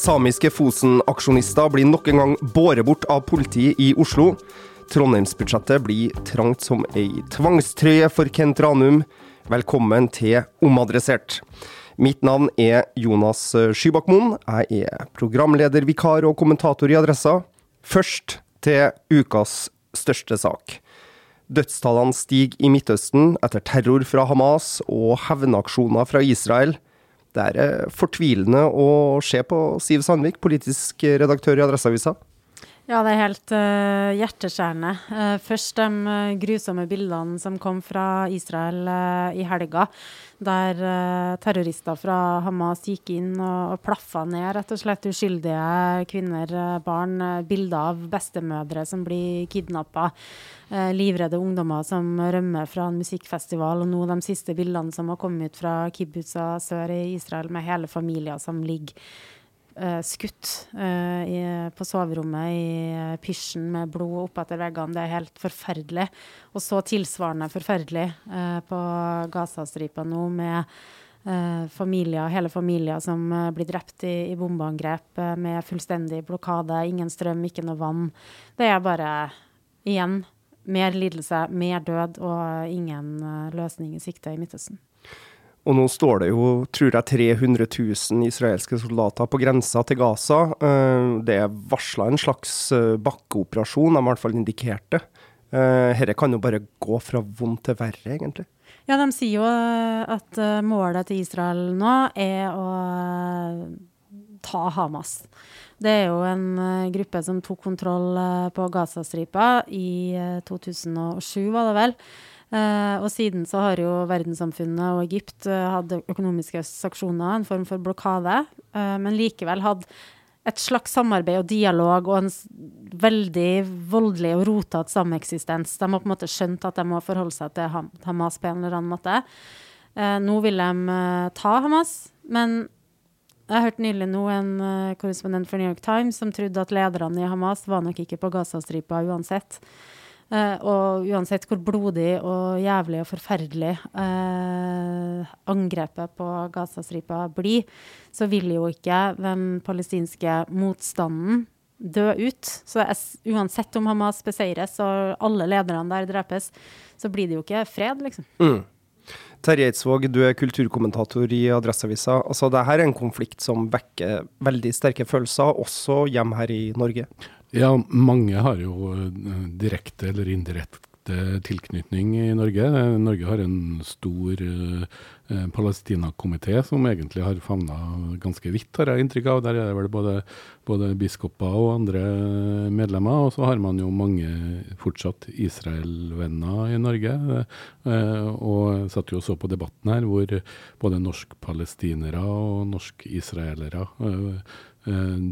Samiske Fosen-aksjonister blir nok en gang båret bort av politiet i Oslo. Trondheimsbudsjettet blir trangt som ei tvangstrøye for Kent Ranum. Velkommen til Omadressert. Mitt navn er Jonas Skybakmoen. Jeg er programleder, vikar og kommentator i Adressa. Først til ukas største sak. Dødstallene stiger i Midtøsten etter terror fra Hamas og hevnaksjoner fra Israel. Det er fortvilende å se på Siv Sandvik, politisk redaktør i Adresseavisa. Ja, det er helt uh, hjerteskjærende. Uh, først de uh, grusomme bildene som kom fra Israel i helga, der terrorister fra Hamas gikk inn og, og plaffa ned rett og slett uskyldige kvinner, barn. bilder av bestemødre som blir kidnappa. livredde ungdommer som rømmer fra en musikkfestival. Og nå de siste bildene som har kommet ut fra kibbutza sør i Israel, med hele familier som ligger uh, skutt uh, i, på soverommet i uh, pysjen med blod oppetter veggene. Det er helt forferdelig. Og så tilsvarende forferdelig på Gazastripa nå med familier, hele familier som blir drept i, i bombeangrep med fullstendig blokade. Ingen strøm, ikke noe vann. Det er bare, igjen, mer lidelse, mer død og ingen løsning i sikte i Midtøsten. Og nå står det jo, tror jeg, 300 000 israelske soldater på grensa til Gaza. Eh, det er varsla en slags eh, bakkeoperasjon, de har i hvert fall indikert det. Eh, dette kan jo bare gå fra vondt til verre, egentlig. Ja, de sier jo at målet til Israel nå er å ta Hamas. Det er jo en gruppe som tok kontroll på Gazastripa i 2007, var det vel. Uh, og siden så har jo verdenssamfunnet og Egypt uh, hatt økonomiske sanksjoner, en form for blokade, uh, men likevel hatt et slags samarbeid og dialog og en veldig voldelig og rotete sameksistens. De har på en måte skjønt at de må forholde seg til Hamas på en eller annen måte. nå vil de ta Hamas, men jeg hørte nylig nå en korrespondent for New York Times som trodde at lederne i Hamas var nok ikke på Gazastripa uansett. Uh, og uansett hvor blodig og jævlig og forferdelig eh, angrepet på Gazastripa blir, så vil jo ikke den palestinske motstanden dø ut. Så uansett om Hamas beseires og alle lederne der drepes, så blir det jo ikke fred, liksom. Mm. Terje Eidsvåg, du er kulturkommentator i Adresseavisa. Altså, Dette er en konflikt som vekker veldig sterke følelser, også hjemme her i Norge? Ja, mange har jo eh, direkte eller indirekte tilknytning i Norge. Norge har en stor uh, Palestina-komité som egentlig har favna ganske vidt, har jeg inntrykk av. Der er det vel både, både biskoper og andre medlemmer. Og så har man jo mange fortsatt Israel-venner i Norge. Og satt jo også på debatten her hvor både norsk-palestinere og norsk-israelere eh,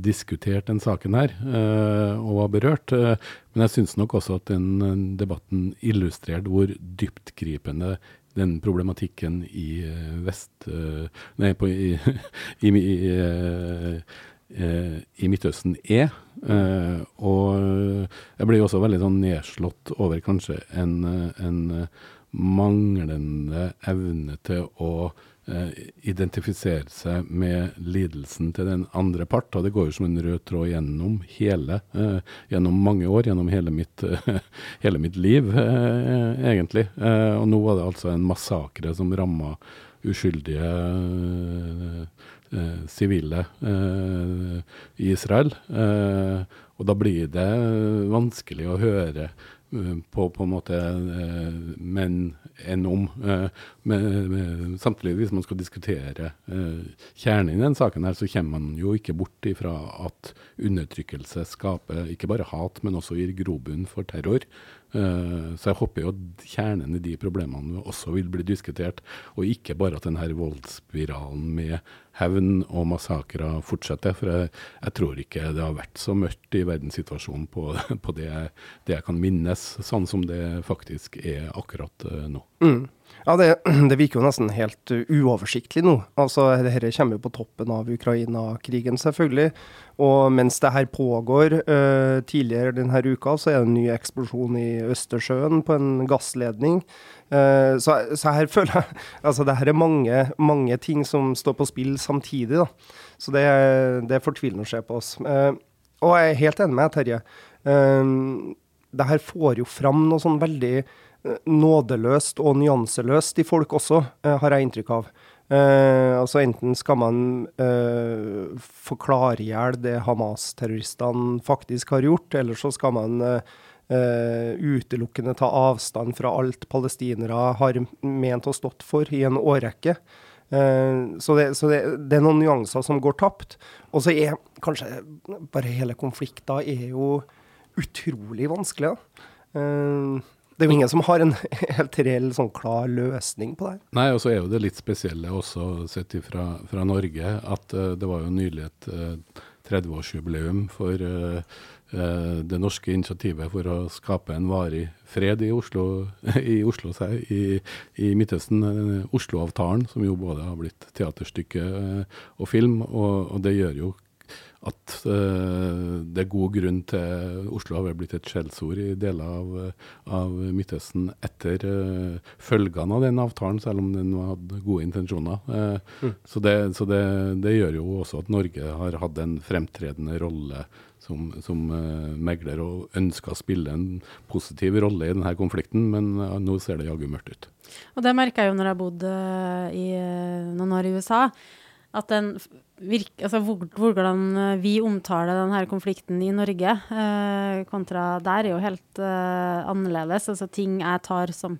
diskutert den saken her, eh, og var berørt. Eh, men jeg syns nok også at den eh, debatten illustrerte hvor dyptgripende den problematikken i eh, vest... eh, nei, på, i, i, i, eh, eh, i Midtøsten er. Eh, og jeg jo også veldig sånn nedslått over kanskje en, eh, en eh, manglende evne til å eh, identifisere seg med lidelsen til den andre part. Og det går jo som en rød tråd gjennom hele, eh, gjennom mange år, gjennom hele mitt, eh, hele mitt liv, eh, egentlig. Eh, og nå var det altså en massakre som ramma uskyldige eh, eh, sivile eh, i Israel. Eh, og da blir det vanskelig å høre eh, på, på en måte eh, menn enn om. Eh, men, samtidig, hvis man skal diskutere eh, kjernen i den saken, her, så kommer man jo ikke bort ifra at undertrykkelse skaper ikke bare hat, men også gir grobunn for terror. Eh, så jeg håper jo at kjernen i de problemene også vil bli diskutert, og ikke bare at denne voldsspiralen med hevn og massakrer fortsetter. For jeg, jeg tror ikke det har vært så mørkt i verdenssituasjonen på, på det, jeg, det jeg kan minnes, sånn som det faktisk er akkurat eh, nå. Mm. Ja, det, det virker jo nesten helt uh, uoversiktlig nå. Altså, Dette kommer jo på toppen av Ukraina-krigen, selvfølgelig. Og mens det her pågår, uh, tidligere denne uka, så er det en ny eksplosjon i Østersjøen på en gassledning. Uh, så, så, her føler jeg Altså, det her er mange, mange ting som står på spill samtidig, da. Så det, det er fortvilende å se på oss. og jeg er helt enig med deg, Terje. det her får jo fram noe sånn veldig nådeløst og nyanseløst i folk også, uh, har jeg inntrykk av. Uh, altså Enten skal man uh, forklare i hjel det Hamas-terroristene faktisk har gjort, eller så skal man utelukkende ta avstand fra alt palestinere har ment og stått for i en årrekke. så, det, så det, det, er noen nyanser som går tapt. Og så er kanskje bare hele konflikten er jo utrolig vanskelig. da. Det er jo ingen som har en helt reell sånn klar løsning på det. Nei, og så er jo det litt spesielle også sett fra, fra Norge at uh, det var jo nylig et uh, 30-årsjubileum for uh, det norske initiativet for å skape en varig fred i Oslo, i, Oslo, i, i Midtøsten. Oslo-avtalen, som jo både har blitt teaterstykke og film. Og, og det gjør jo at uh, det er god grunn til Oslo har vel blitt et skjellsord i deler av, av Midtøsten etter uh, følgene av den avtalen, selv om den hadde gode intensjoner. Uh, mm. Så, det, så det, det, gjør jo også at Norge har hatt en fremtredende rolle som, som megler og ønsker å spille en positiv rolle i denne konflikten, men nå ser det jaggu mørkt ut. Og det merka jeg jo når jeg bodde i noen år i USA at den virke, altså hvordan eh, vi omtaler denne konflikten i Norge eh, kontra der, er jo helt eh, annerledes. Altså ting jeg tar som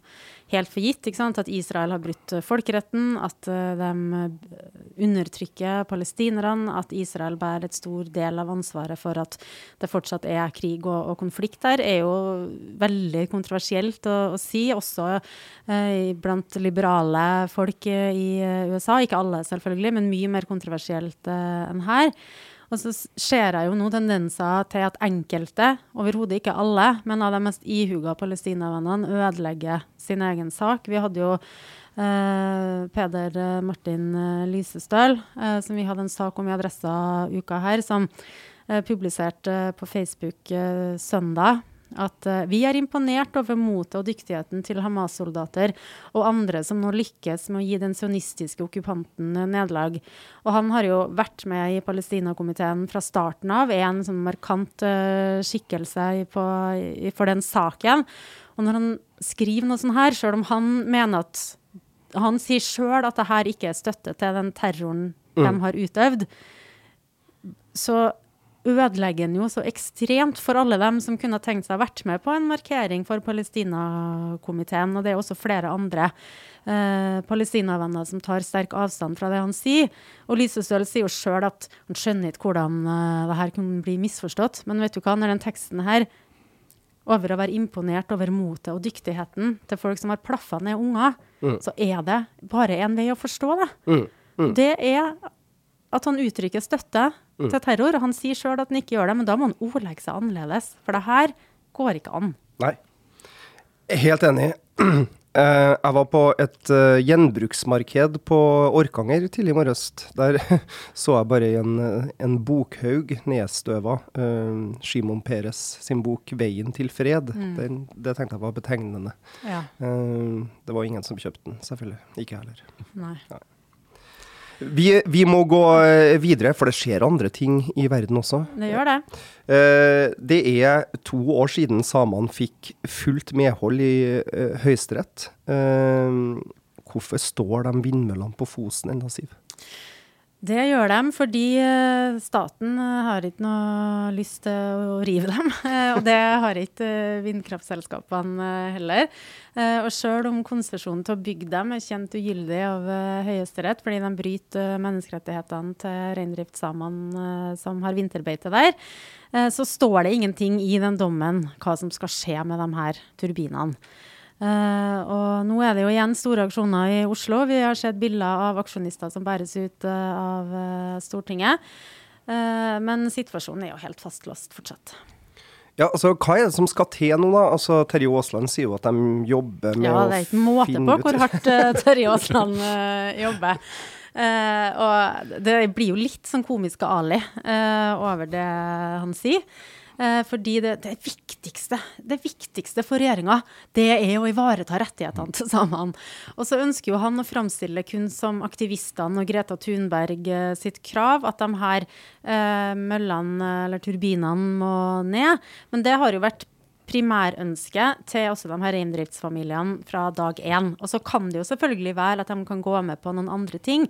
helt for gitt. At Israel har brutt folkeretten, at uh, de undertrykker palestinerne, at Israel bærer et stor del av ansvaret for at det fortsatt er krig og, og konflikt der, er jo veldig kontroversielt å, å si, også uh, blant liberale folk i USA. Ikke alle, selvfølgelig, men mye mer kontroversielt uh, enn her. Og så ser jeg jo nå tendenser til at enkelte, overhodet ikke alle, men av de mest ihuga palestinavennene ødelegger sin egen sak. Vi hadde jo eh, Peder Martin eh, Lysestøl, eh, som vi hadde en sak om i Adressa-uka her, som eh, publiserte på Facebook eh, søndag at uh, vi er imponert over motet og dyktigheten til Hamas-soldater og andre som nå lykkes med å gi den sionistiske okkupanten nederlag. Og han har jo vært med i Palestina-komiteen fra starten av, er en sånn markant uh, skikkelse på, i, for den saken. Og når han skriver noe sånt her, sjøl om han mener at Han sier sjøl at det her ikke er støtte til den terroren mm. de har utøvd, så ødelegger den jo så ekstremt for alle dem som kunne tenkt seg å vært med på en markering for Palestina-komiteen. Og det er også flere andre eh, palestinavenner som tar sterk avstand fra det han sier. Og Lise Støl sier jo sjøl at han skjønner ikke hvordan eh, det her kunne bli misforstått. Men vet du hva, når den teksten her over å være imponert over motet og dyktigheten til folk som har plaffa ned unger, mm. så er det bare en vei å forstå det. Mm. Mm. Det er at han uttrykker støtte til terror. og Han sier sjøl at han ikke gjør det, men da må han ordlegge seg annerledes. For det her går ikke an. Nei. Helt enig. Eh, jeg var på et eh, gjenbruksmarked på Orkanger tidlig i morges. Der så jeg bare en, eh, en bokhaug nedstøva. Simon Shimon Peres sin bok 'Veien til fred'. Den, det tenkte jeg var betegnende. Ja. Eh, det var ingen som kjøpte den, selvfølgelig. Ikke jeg heller. Nei. Vi, vi må gå eh, videre, for det skjer andre ting i verden også. Det gjør det. Eh, det er to år siden samene fikk fullt medhold i eh, Høyesterett. Hvorfor står de vindmøllene på Fosen ennå, Siv? Det gjør de fordi eh, staten eh, har ikke noe lyst til å rive dem. eh, Og det har ikke vindkraftselskapene heller. Og sjøl om konsesjonen til å bygge dem er kjent ugyldig av Høyesterett fordi de bryter menneskerettighetene til reindriftssamene som har vinterbeite der, så står det ingenting i den dommen hva som skal skje med de her turbinene. Eh, og nå er det jo igjen store aksjoner i Oslo. Vi har sett bilder av aksjonister som bæres ut uh, av uh, Stortinget. Men situasjonen er jo helt fastlåst fortsatt. Ja, altså, Hva er det som skal til nå, da? Altså, Terje Aasland sier jo at de jobber med Ja, det er ikke måte på hvor hardt uh, Terje Aasland jobber. Og det blir jo litt sånn komiske Ali eh, over det han sier. Eh, fordi det, det viktigste det viktigste for regjeringa, det er å ivareta rettighetene til samene. Og så ønsker jo han å framstille kun som aktivistene og Greta Thunberg eh, sitt krav at de her eh, møllene eller turbinene må ned. Men det har jo vært primærønsket til også de her reindriftsfamiliene fra dag én. Og så kan det jo selvfølgelig være at de kan gå med på noen andre ting,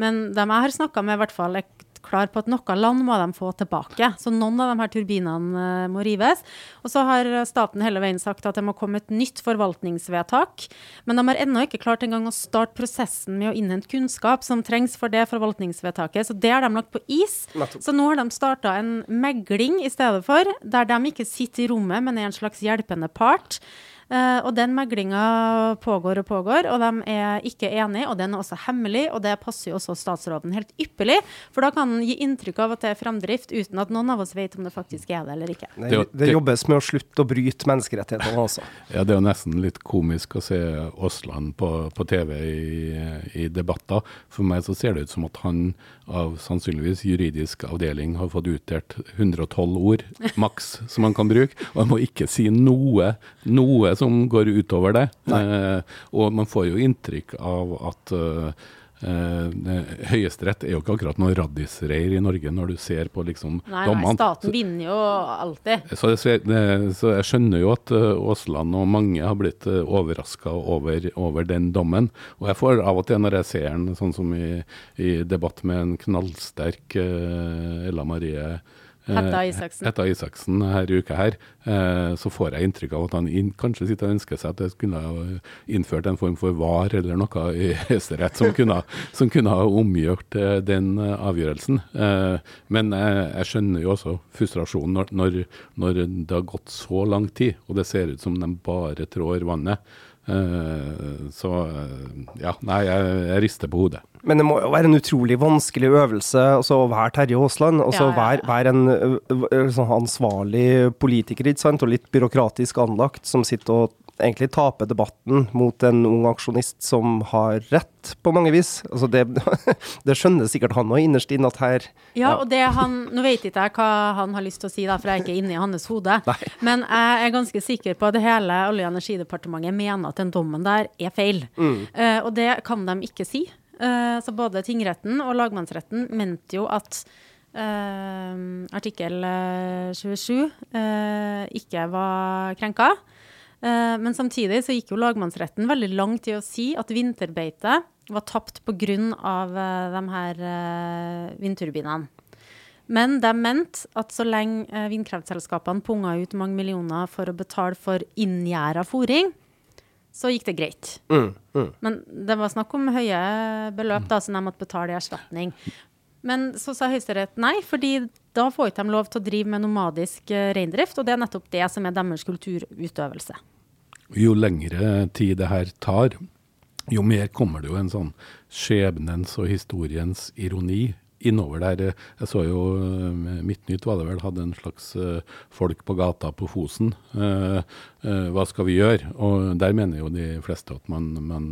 men de jeg har snakka med, i hvert fall klar på at noe land må de få tilbake. Så noen av de her turbinene eh, må rives. Og så har staten hele veien sagt at det må komme et nytt forvaltningsvedtak. Men de har ennå ikke klart engang å starte prosessen med å innhente kunnskap som trengs for det forvaltningsvedtaket. Så det har de lagt på is. Så nå har de starta en megling i stedet for, der de ikke sitter i rommet, men er en slags hjelpende part. Eh, og den meglinga pågår og pågår, og de er ikke enige, og den er også hemmelig, og det passer jo også statsråden helt ypperlig, for da kan han gi inntrykk av at det er framdrift, uten at noen av oss vet om det faktisk er det eller ikke. Det, Det- det jobbes med å slutte å bryte menneskerettighetene også. Ja, Det er jo nesten litt komisk å se Aasland på, på TV i, i debatter. For meg så ser det ut som at han av sannsynligvis juridisk avdeling har fått utdelt 112 ord maks som man kan bruke, og man må ikke si noe, noe som går utover det. Eh, og man får jo inntrykk av at eh, eh, Høyesterett er jo ikke akkurat noe raddisreir i Norge når du ser på liksom Nei, nei, staten vinner jo alltid. Så jeg, det, så jeg skjønner jo at eh, Aasland og mange har blitt uh, overraska over, over den dommen. Og jeg får av og til når jeg ser den, sånn som i, i debatt med en knallsterk uh, Ella Marie eh, Hetta Isaksen. Hetta Isaksen her i uka her, eh, så får jeg inntrykk av at han inn, kanskje sitter og ønsker seg at det skulle ha innført en form for var eller noe i Høyesterett som, kunne som kunne ha omgjort eh, den eh, avgjørelsen. Eh, men jeg, jeg skjønner jo også frustrasjonen når, når, når det har gått så lang tid, og det ser ut som de bare trår vannet. Eh, så eh, ja, nei, jeg, jeg rister på hodet. Men det må jo være en utrolig vanskelig øvelse altså, å være Terje Aasland. og Ja, ja, ja. være, en ø, sånn ansvarlig politiker ikke sant? og litt byråkratisk anlagt, som sitter og egentlig taper debatten mot en ung aksjonist som har rett, på mange vis. Altså, det, det skjønner sikkert han òg innerst inne at her Ja, og det han Nå vet ikke jeg hva han har lyst til å si, da, for jeg er ikke inne i hans hode. Men jeg er ganske sikker på at hele Olje- og energidepartementet mener at den dommen der er feil. Eh, og det kan de ikke si. Uh, så både tingretten og lagmannsretten mente jo at uh, artikkel eh, 27 eh, ikke var krenka. Eh, men samtidig så gikk jo lagmannsretten veldig langt i å si at vinterbeite var tapt pga. Uh, de her eh, vindturbinene. Men de mente at så lenge vindkraftselskapene punga ut mange millioner for å betale for inngjerda fòring, så gikk det greit. mm, mm. Men det var snakk om høye beløp da, som de måtte betale i erstatning. Men så sa Høyesterett nei, fordi da får ikke de lov til å drive med nomadisk eh, reindrift, og det er nettopp det som er deres kulturutøvelse. Jo lengre tid det her tar, jo mer kommer det jo en sånn skjebnens og historiens ironi innover der. Jeg så jo eh, Midtnytt var det vel, hadde en slags uh, folk på gata på Fosen. Uh, hva skal vi gjøre? Og der mener jo de fleste at man, man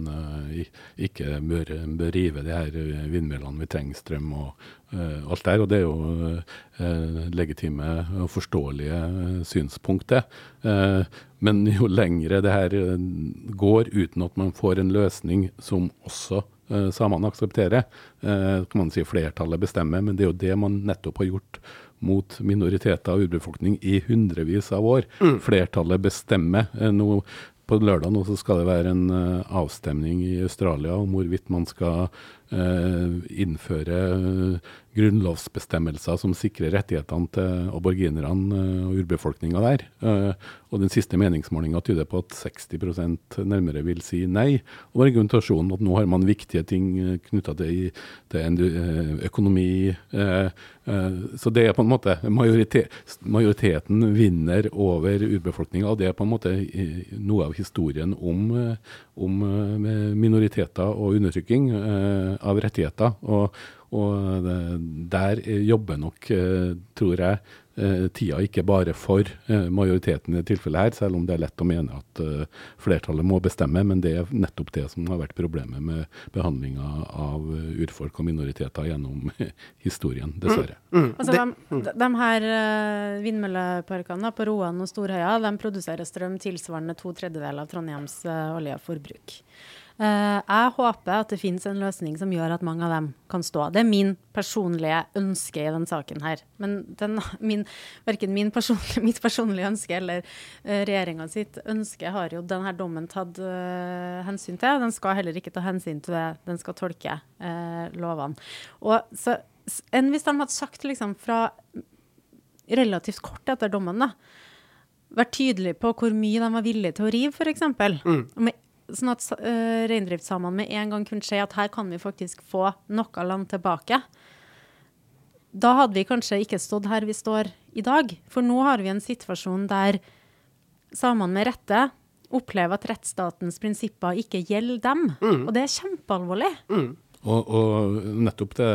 ikke bør, bør, rive de her vindmøllene. Vi trenger strøm og alt der. Og det er jo legitime og forståelige synspunkt, det. men jo lengre det her går uten at man får en løsning som også Eh, samene aksepterer. Eh, kan man si Flertallet bestemmer, men det er jo det man nettopp har gjort mot minoriteter og urbefolkning i hundrevis av år. Mm. Flertallet bestemmer. Eh, nå på lørdag nå så skal det være en avstemning i Australia om hvorvidt man skal innføre grunnlovsbestemmelser som sikrer rettighetene til aborginerne og urbefolkninga der. og den siste meningsmålinga tyder på at 60% nærmere vil si nei. Og argumentasjonen at nå har man viktige ting knytta til, økonomi. så det er på en måte majoritet, Majoriteten vinner over urbefolkninga, og det er på en måte noe av historien om, eh, om eh, minoriteter og undertrykking eh, av rettigheter. Og, og der jobber nok, tror jeg, tida ikke bare for majoriteten i tilfellet her, selv om det er lett å mene at flertallet må bestemme. Men det er nettopp det som har vært problemet med behandlinga av urfolk og minoriteter gjennom historien, dessverre. Mm, mm, altså, de, de, her vindmølleparkene på Roan og Storheia de produserer strøm tilsvarende to tredjedeler av Trondheims oljeforbruk. Uh, jeg håper at det finnes en løsning som gjør at mange av dem kan stå. Det er min personlige ønske i denne saken her. Men den, min, verken min personlige, mitt personlige ønske eller uh, regjeringa sitt ønske har jo denne dommen tatt uh, hensyn til. Den skal heller ikke ta hensyn til det. Den skal tolke uh, lovene. Og så, enn hvis de hadde sagt liksom fra relativt kort etter dommen, da vært tydelig på hvor mye de var villige til å rive, f.eks. Mm. Med Sånn at uh, reindriftssamene med en gang kunne se at her kan vi faktisk få noe land tilbake. Da hadde vi kanskje ikke stått her vi står i dag. For nå har vi en situasjon der samene med rette opplever at rettsstatens prinsipper ikke gjelder dem. Mm. Og det er kjempealvorlig. Mm. Og, og, nettopp det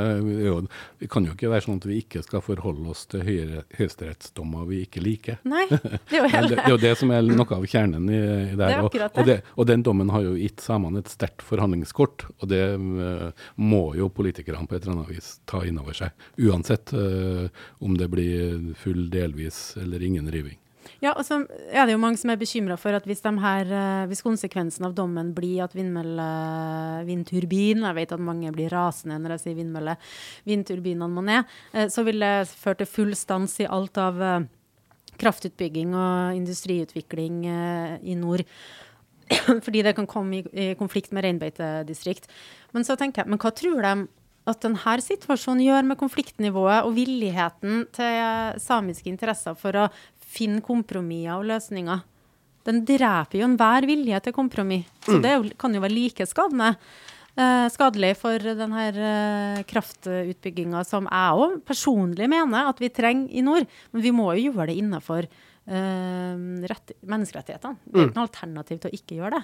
Det kan jo ikke være sånn at vi ikke skal forholde oss til høyesterettsdommer vi ikke liker. Nei, det er jo det, det, er jo det som er noe av kjernen i, i det her. Og, og, og, den dommen har jo gitt samene et sterkt forhandlingskort, og det uh, må jo politikerne på et eller annet vis ta inn over seg. Uansett uh, om det blir full, delvis eller ingen riving. Ja, og så er det jo mange som er bekymra for at hvis, her, eh, hvis, konsekvensen av dommen blir at vindmølle, vindturbin Jeg vet at mange blir rasende når jeg sier vindmølle. Vindturbinene må ned. Eh, så vil det føre til full stans i alt av eh, kraftutbygging og industriutvikling i nord. Fordi det kan komme i, konflikt med reinbeitedistrikt. Men så tenker jeg, men hva tror de at denne situasjonen gjør med konfliktnivået og villigheten til samiske interesser for å finne kompromisser og løsninger. Den dreper jo enhver vilje til kompromiss. Så mm. det jo, kan jo være like skadende. Eh, skadelig for denne eh, kraftutbygginga som jeg òg personlig mener at vi trenger i nord. Men vi må jo gjøre det innenfor eh, menneskerettighetene. Det er jo ikke mm. noe alternativ til å ikke gjøre det.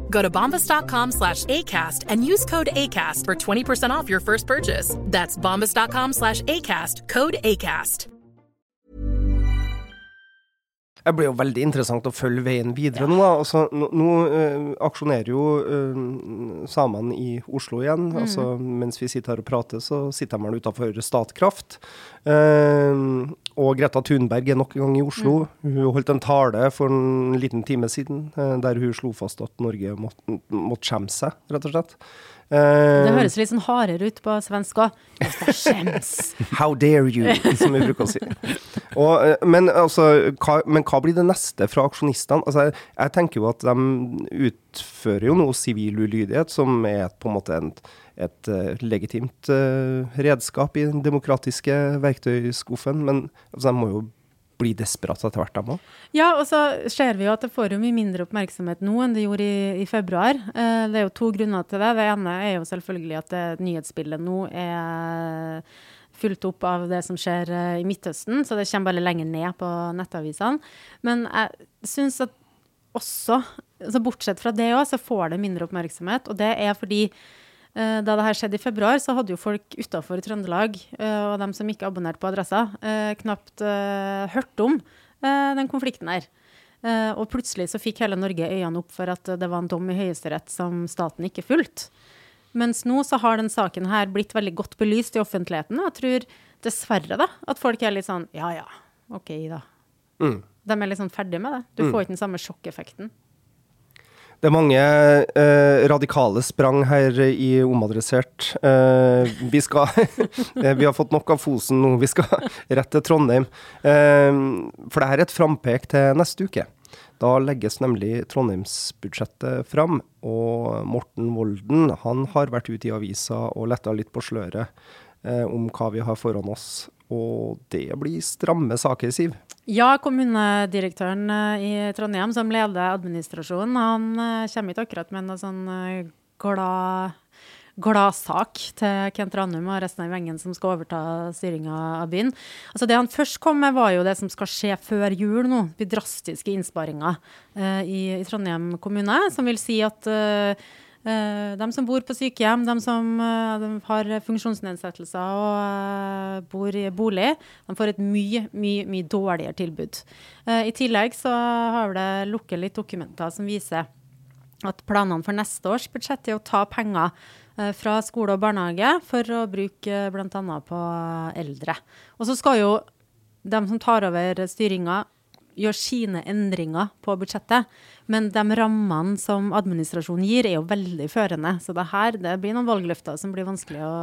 Go to bombas.com slash ACAST and use code ACAST for 20% off your first purchase. That's bombas.com slash ACAST, code ACAST. Det blir jo veldig interessant å følge veien videre nå. Altså, nå nå eh, aksjonerer jo eh, samene i Oslo igjen. Altså, mens vi sitter her og prater, så sitter de utafor Statkraft. Eh, og Greta Thunberg er nok en gang i Oslo. Hun holdt en tale for en liten time siden eh, der hun slo fast at Norge måtte, måtte skjemme seg, rett og slett. Eh, Det høres litt sånn hardere ut på svensk òg. How dare you, som vi bruker å si. Og, eh, men, altså, hva, men hva blir det neste fra aksjonistene? Altså, jeg, jeg tenker jo at de utfører jo noe sivil ulydighet, som er på en måte en, et eh, legitimt eh, redskap i den demokratiske verktøyskuffen. Men altså, de må jo bli desperate etter hvert, de òg. Ja, og så ser vi jo at det får jo mye mindre oppmerksomhet nå enn det gjorde i, i februar. Eh, det er jo to grunner til det. Det ene er jo selvfølgelig at det, nyhetsbildet nå er fulgt opp av det som skjer eh, i Midtøsten, så det kommer bare lenger ned på nettavisene. Men jeg syns at også, altså bortsett fra det òg, så får det mindre oppmerksomhet. Og det er fordi eh, da det her skjedde i februar, så hadde jo folk utafor Trøndelag, eh, og dem som ikke abonnerte på adressa, eh, knapt eh, hørt om eh, den konflikten her. Eh, og plutselig så fikk hele Norge øynene opp for at eh, det var en dom i Høyesterett som staten ikke fulgte. Mens nå så har den saken her blitt veldig godt belyst i offentligheten, og jeg tror dessverre da, at folk er litt sånn ja ja, OK da. Mm. De er litt sånn ferdig med det. Du får ikke den samme sjokkeffekten. Det er mange eh, radikale sprang her i Omadressert. Eh, vi skal eh, Vi har fått nok av Fosen nå, vi skal rett til Trondheim. Eh, for det her er et frampek til neste uke. Da legges nemlig Trondheimsbudsjettet fram, og Morten Volden han har vært ute i avisa og letta litt på sløret eh, om hva vi har foran oss. Og det blir stramme saker, Siv. Ja, kommunedirektøren eh, i Trondheim, som leder administrasjonen, han eh, kommer ikke akkurat med noe sånn eh, glad gladsak til Kent Ranum og resten av gjengen som skal overta styringa av byen. Altså Det han først kom med, var jo det som skal skje før jul nå. De drastiske innsparinger uh, i, i Trondheim kommune. Som vil si at eh, de som bor på sykehjem, de som eh, de har funksjonsnedsettelser og eh, bor i bolig, de får et mye, mye, mye dårligere tilbud. Eh, I tillegg så har det lukket litt dokumenter som viser at planene for neste års budsjett er å ta penger eh, fra skole og barnehage for å bruke bl.a. på eldre. Og så skal jo de som tar over styringa, gjøre sine endringer på budsjettet. Men de rammene som administrasjonen gir, er jo veldig førende. Så det her det blir noen valgløfter som blir vanskelig å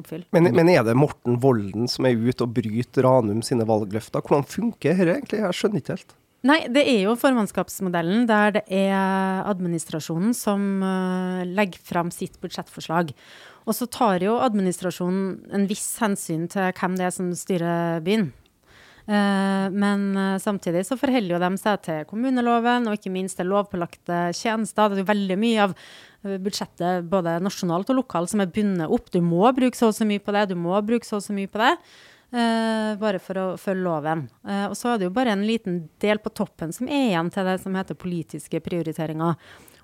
oppfylle. Men, men er det Morten Volden som er ute og bryter Ranum sine valgløfter? Hvordan funker dette egentlig? Jeg skjønner ikke helt. Nei, det er jo formannskapsmodellen der det er administrasjonen som eh, legger fram sitt budsjettforslag. Og så tar jo administrasjonen en viss hensyn til hvem det er som styrer byen. Eh, men eh, samtidig så forholder jo de seg til kommuneloven og ikke minst til lovpålagte tjenester. Det er jo veldig mye av eh, budsjettet, både nasjonalt og lokalt, som er bundet opp. Du må bruke så og så mye på det, du må bruke så og så mye på det. Uh, bare for å følge loven. Uh, og så er det jo bare en liten del på toppen som er igjen til det som heter politiske prioriteringer.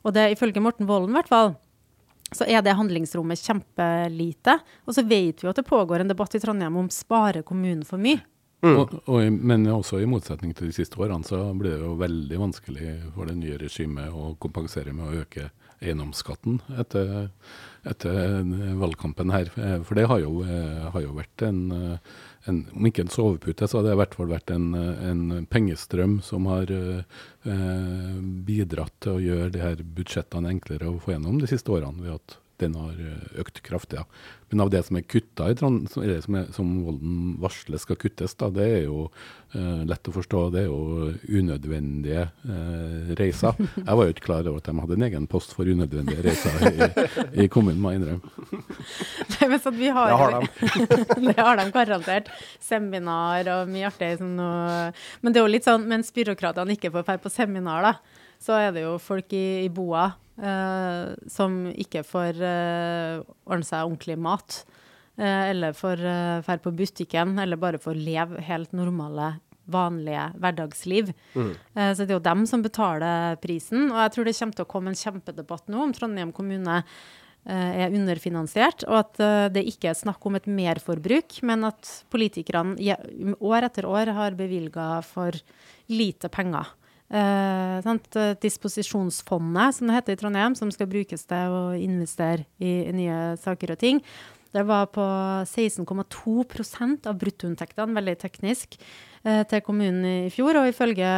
Og det ifølge Morten Volden i hvert fall, så er det handlingsrommet kjempelite. Og så vet vi jo at det pågår en debatt i Trondheim om sparer kommunen for mye. Og, og, men også i motsetning til de siste årene, så blir det jo veldig vanskelig for det nye regimet å kompensere med å øke eiendomsskatten etter, etter valgkampen her. Eh, For det har jo, eh, har jo vært en, eh, en, om ikke en sovepute, så har det i hvert fall vært en, en pengestrøm som har eh, bidratt til å gjøre de her budsjettene enklere å få gjennom de siste årene, ved at den har eh, økt kraftig. Ja. Men av det som er kutta i Trond, som, som, er, som Volden varsler skal kuttes, da, det er jo eh, lett å forstå. Det er jo unødvendige eh, reiser. Jeg var jo ikke klar over at de hadde en egen post for unødvendige reiser i, i kommunen, må jeg innrømme. Nei, men sånn, vi har, Det har de. det har de garantert. Seminar og mye artig. Sånn, og, men det er jo litt sånn, mens byråkratene ikke får dra på seminar, da, så er det jo folk i, i boa eh, som ikke får eh, ordne seg ordentlig mat. Eh, eller får dra på butikken, eller bare får leve helt normale, vanlige hverdagsliv. Mm. Eh, så det er jo dem som betaler prisen. Og jeg tror det kommer til å komme en kjempedebatt nå om Trondheim kommune eh, er underfinansiert, og at eh, det ikke er snakk om et merforbruk, men at politikerne år etter år har bevilga for lite penger. Eh, sant? Disposisjonsfondet, som det heter i Trondheim, som skal brukes til å investere i, i nye saker og ting, det var på 16,2% av bruttoinntektene, veldig teknisk, eh, til kommunen i fjor. Og ifølge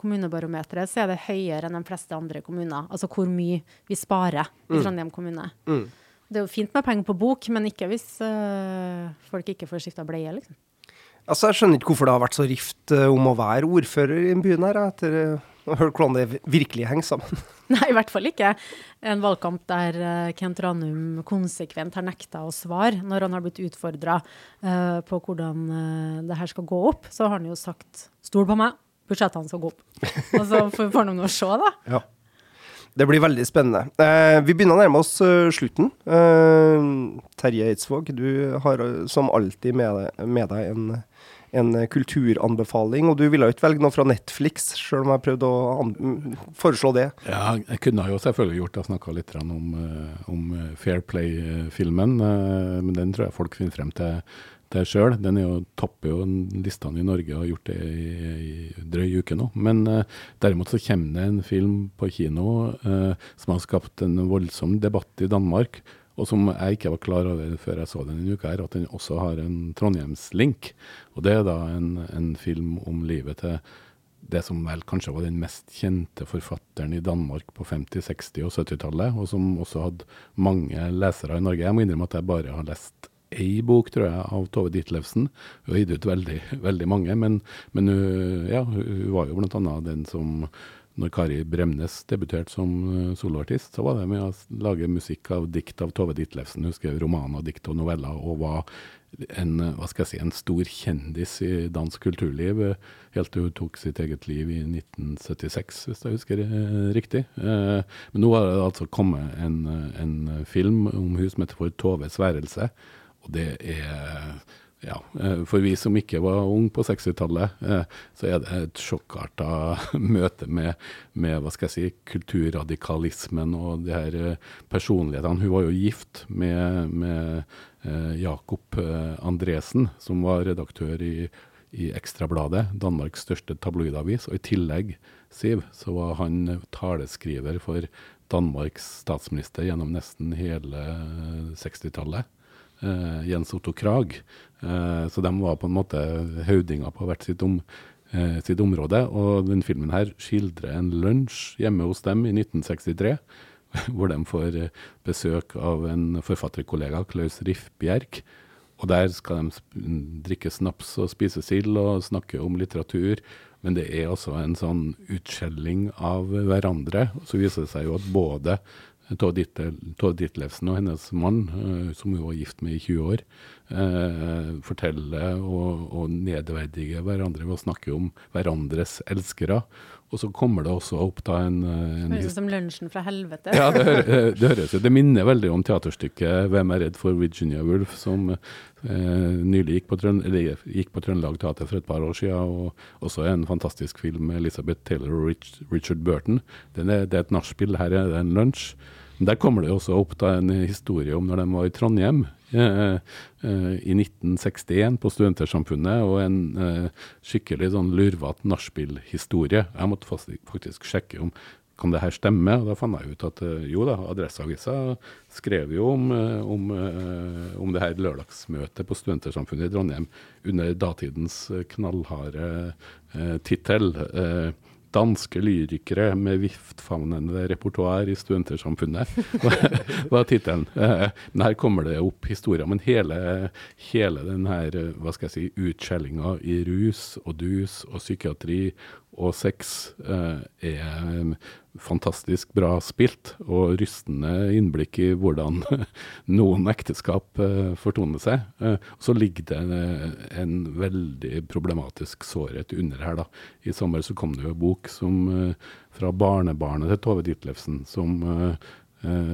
kommunebarometeret så er det høyere enn de fleste andre kommuner. Altså hvor mye vi sparer i Mm. Trondheim kommune. Mm. Det er jo fint med penger på bok, men ikke hvis øh, folk ikke får skifta bleie, liksom. Altså, Jeg skjønner ikke hvorfor det har vært så rift eh, om å være ordfører i byen her, etter eh, å ha hørt hvordan det virkelig henger sammen. Nei, i hvert fall ikke. En valgkamp der eh, Kent Ranum konsekvent har nekta å svare når han har blitt utfordra på hvordan eh, det her skal gå opp. Så har han jo sagt 'stol på meg, budsjettene skal gå opp'. Og så får han nå se, da. Ja. Det blir veldig spennende. Eh, vi begynner å nærme oss eh, slutten. Eh, Terje Eidsvåg, du har eh, som alltid med, med deg en, en kulturanbefaling. Og du ville jo ikke velge noe fra Netflix, sjøl om jeg prøvde å mm, foreslå det. Ja, jeg kunne jo selvfølgelig gjort det. Snakka litt om, eh, om Fair Play-filmen, men den tror jeg folk finner frem til, til sjøl. Den jo, topper jo listene i Norge og har gjort det i, i drøy uke nå. Men eh, derimot så kommer det en film på kino eh, som har skapt en voldsom debatt i Danmark. Og som jeg ikke var klar over før jeg så den denne uka, her, at den også har en Trondheimslink. Og det er da en, en film om livet til det som vel kanskje var den mest kjente forfatteren i Danmark på 50-, 60- og 70-tallet, og som også hadde mange lesere i Norge. Jeg må innrømme at jeg bare har lest ei bok, tror jeg, av Tove Ditlevsen. Hun har gitt ut veldig, veldig mange, men, men hun, ja, hun var jo annet den som når Kari Bremnes debuterte som eh, soloartist, så var det med å lage musikk av dikt av Tove Ditlevsen. Hun skrev romaner, dikt og noveller, og var en, eh, hva skal jeg si, en stor kjendis i dansk kulturliv, eh, helt til hun tok sitt eget liv i 1976, hvis jeg husker riktig. Men nå har det altså kommet en, en film om hun som heter for Toves værelse, og det er ja, eh, For vi som ikke var unge på 60-tallet, eh, så er det et sjokkarta møte med, med hva skal jeg si, kulturradikalismen og de her eh, personlighetene. Hun var jo gift med, med Jakob Andresen, som var redaktør i, i Ekstrabladet, Danmarks største tabloidavis. Og i tillegg, Siv, så var han taleskriver for Danmarks statsminister gjennom nesten hele 60-tallet eh, Jens Otto Krag. Eh, så de var på en måte høvdinger på hvert sitt, om, eh, sitt område. Og den filmen her skildrer en lunsj hjemme hos dem i 1963. Hvor de får eh, besøk av en forfatterkollega, Klaus Riffbjerg. Og der skal de drikke snaps og spise sild og snakke om litteratur. Men det er altså en sånn utskjelling av hverandre. Og så viser det seg jo at både Tove Ditle- Ditlevsen og hennes mann, eh, som hun var gift med i 20 år, eh, forteller og, og nedverdiger hverandre ved å snakke om hverandres elskere. Og så kommer det også opp da en, eh, en Høres ut som lunsjen fra helvete. ja, det, hø- eh, det høres ut. Det minner veldig om teaterstykket 'Hvem er redd for Virginia Woolf', som eh, nylig gikk på, Trøndelag Teater for et par år siden, og også en fantastisk film med Elizabeth Taylor og Rich, Richard Burton. Den er, det er et nachspiel, her er det en lunsj. Der kommer det jo også opp da en historie om når de var i Trondheim eh, eh, i 1961 på Studentersamfunnet, og en eh, skikkelig sånn lurvete nachspiel-historie. Jeg måtte faktisk sjekke om kan det her stemme? Og da fant jeg ut at eh, jo da, Adresseavisa skrev jo om, eh, om, eh, om det her lørdagsmøtet på Studentersamfunnet i Trondheim under datidens knallharde tittel eh, danske lyrikere med viftfavnende repertoar i studentersamfunnet, var tittelen. Eh, men her kommer det opp historier. Men hele, hele den jeg si, utskjellinga i rus og dus og psykiatri og sex eh, er fantastisk bra spilt, og rystende innblikk i hvordan noen ekteskap eh, fortoner seg. Eh, så ligger det en veldig problematisk sårhet under her. da. I sommer så kom det jo en bok som, fra barnebarnet til Tove Ditlevsen, som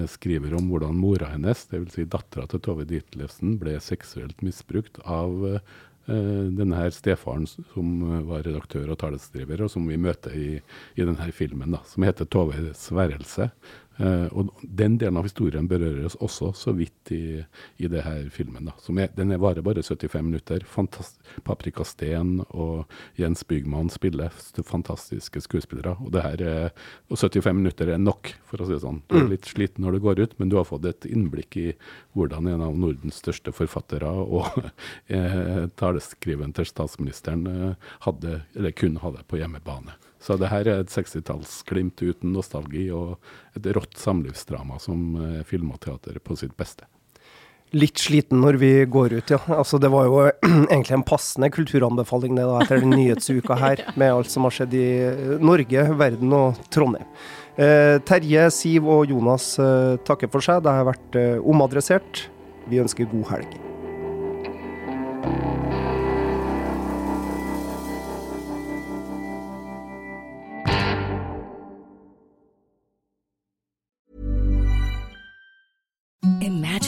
skriver om hvordan mora hennes, dvs. Si dattera til Tove Ditlevsen, ble seksuelt misbrukt av denne her stefaren som eh, var redaktør og talesdriver, og som vi møter i, i denne filmen, da, som heter 'Toves værelse'. Uh, og Den delen av historien berøres også så vidt i, i det her filmen. da. Er, den er varer bare 75 minutter. Fantast Paprika Steen og Jens Bygman spiller fantastiske skuespillere. Og det her er, og 75 minutter er nok, for å si det sånn. Du er mm. litt sliten når du går ut, men du har fått et innblikk i hvordan en av Nordens største forfattere og eh, taleskriveren til statsministeren eh, hadde, eller kun hadde på hjemmebane. Så det her er et 60-tallsglimt uten nostalgi, og et rått samlivsdrama som eh, film og teater på sitt beste. Litt sliten når vi går ut, ja. Altså, det var jo egentlig en passende kulturanbefaling det da, etter den nyhetsuka her, med alt som har skjedd i Norge, verden og Trondheim. Eh, Terje, Siv og Jonas eh, takker for seg. Det har vært eh, omadressert. Vi ønsker god helg.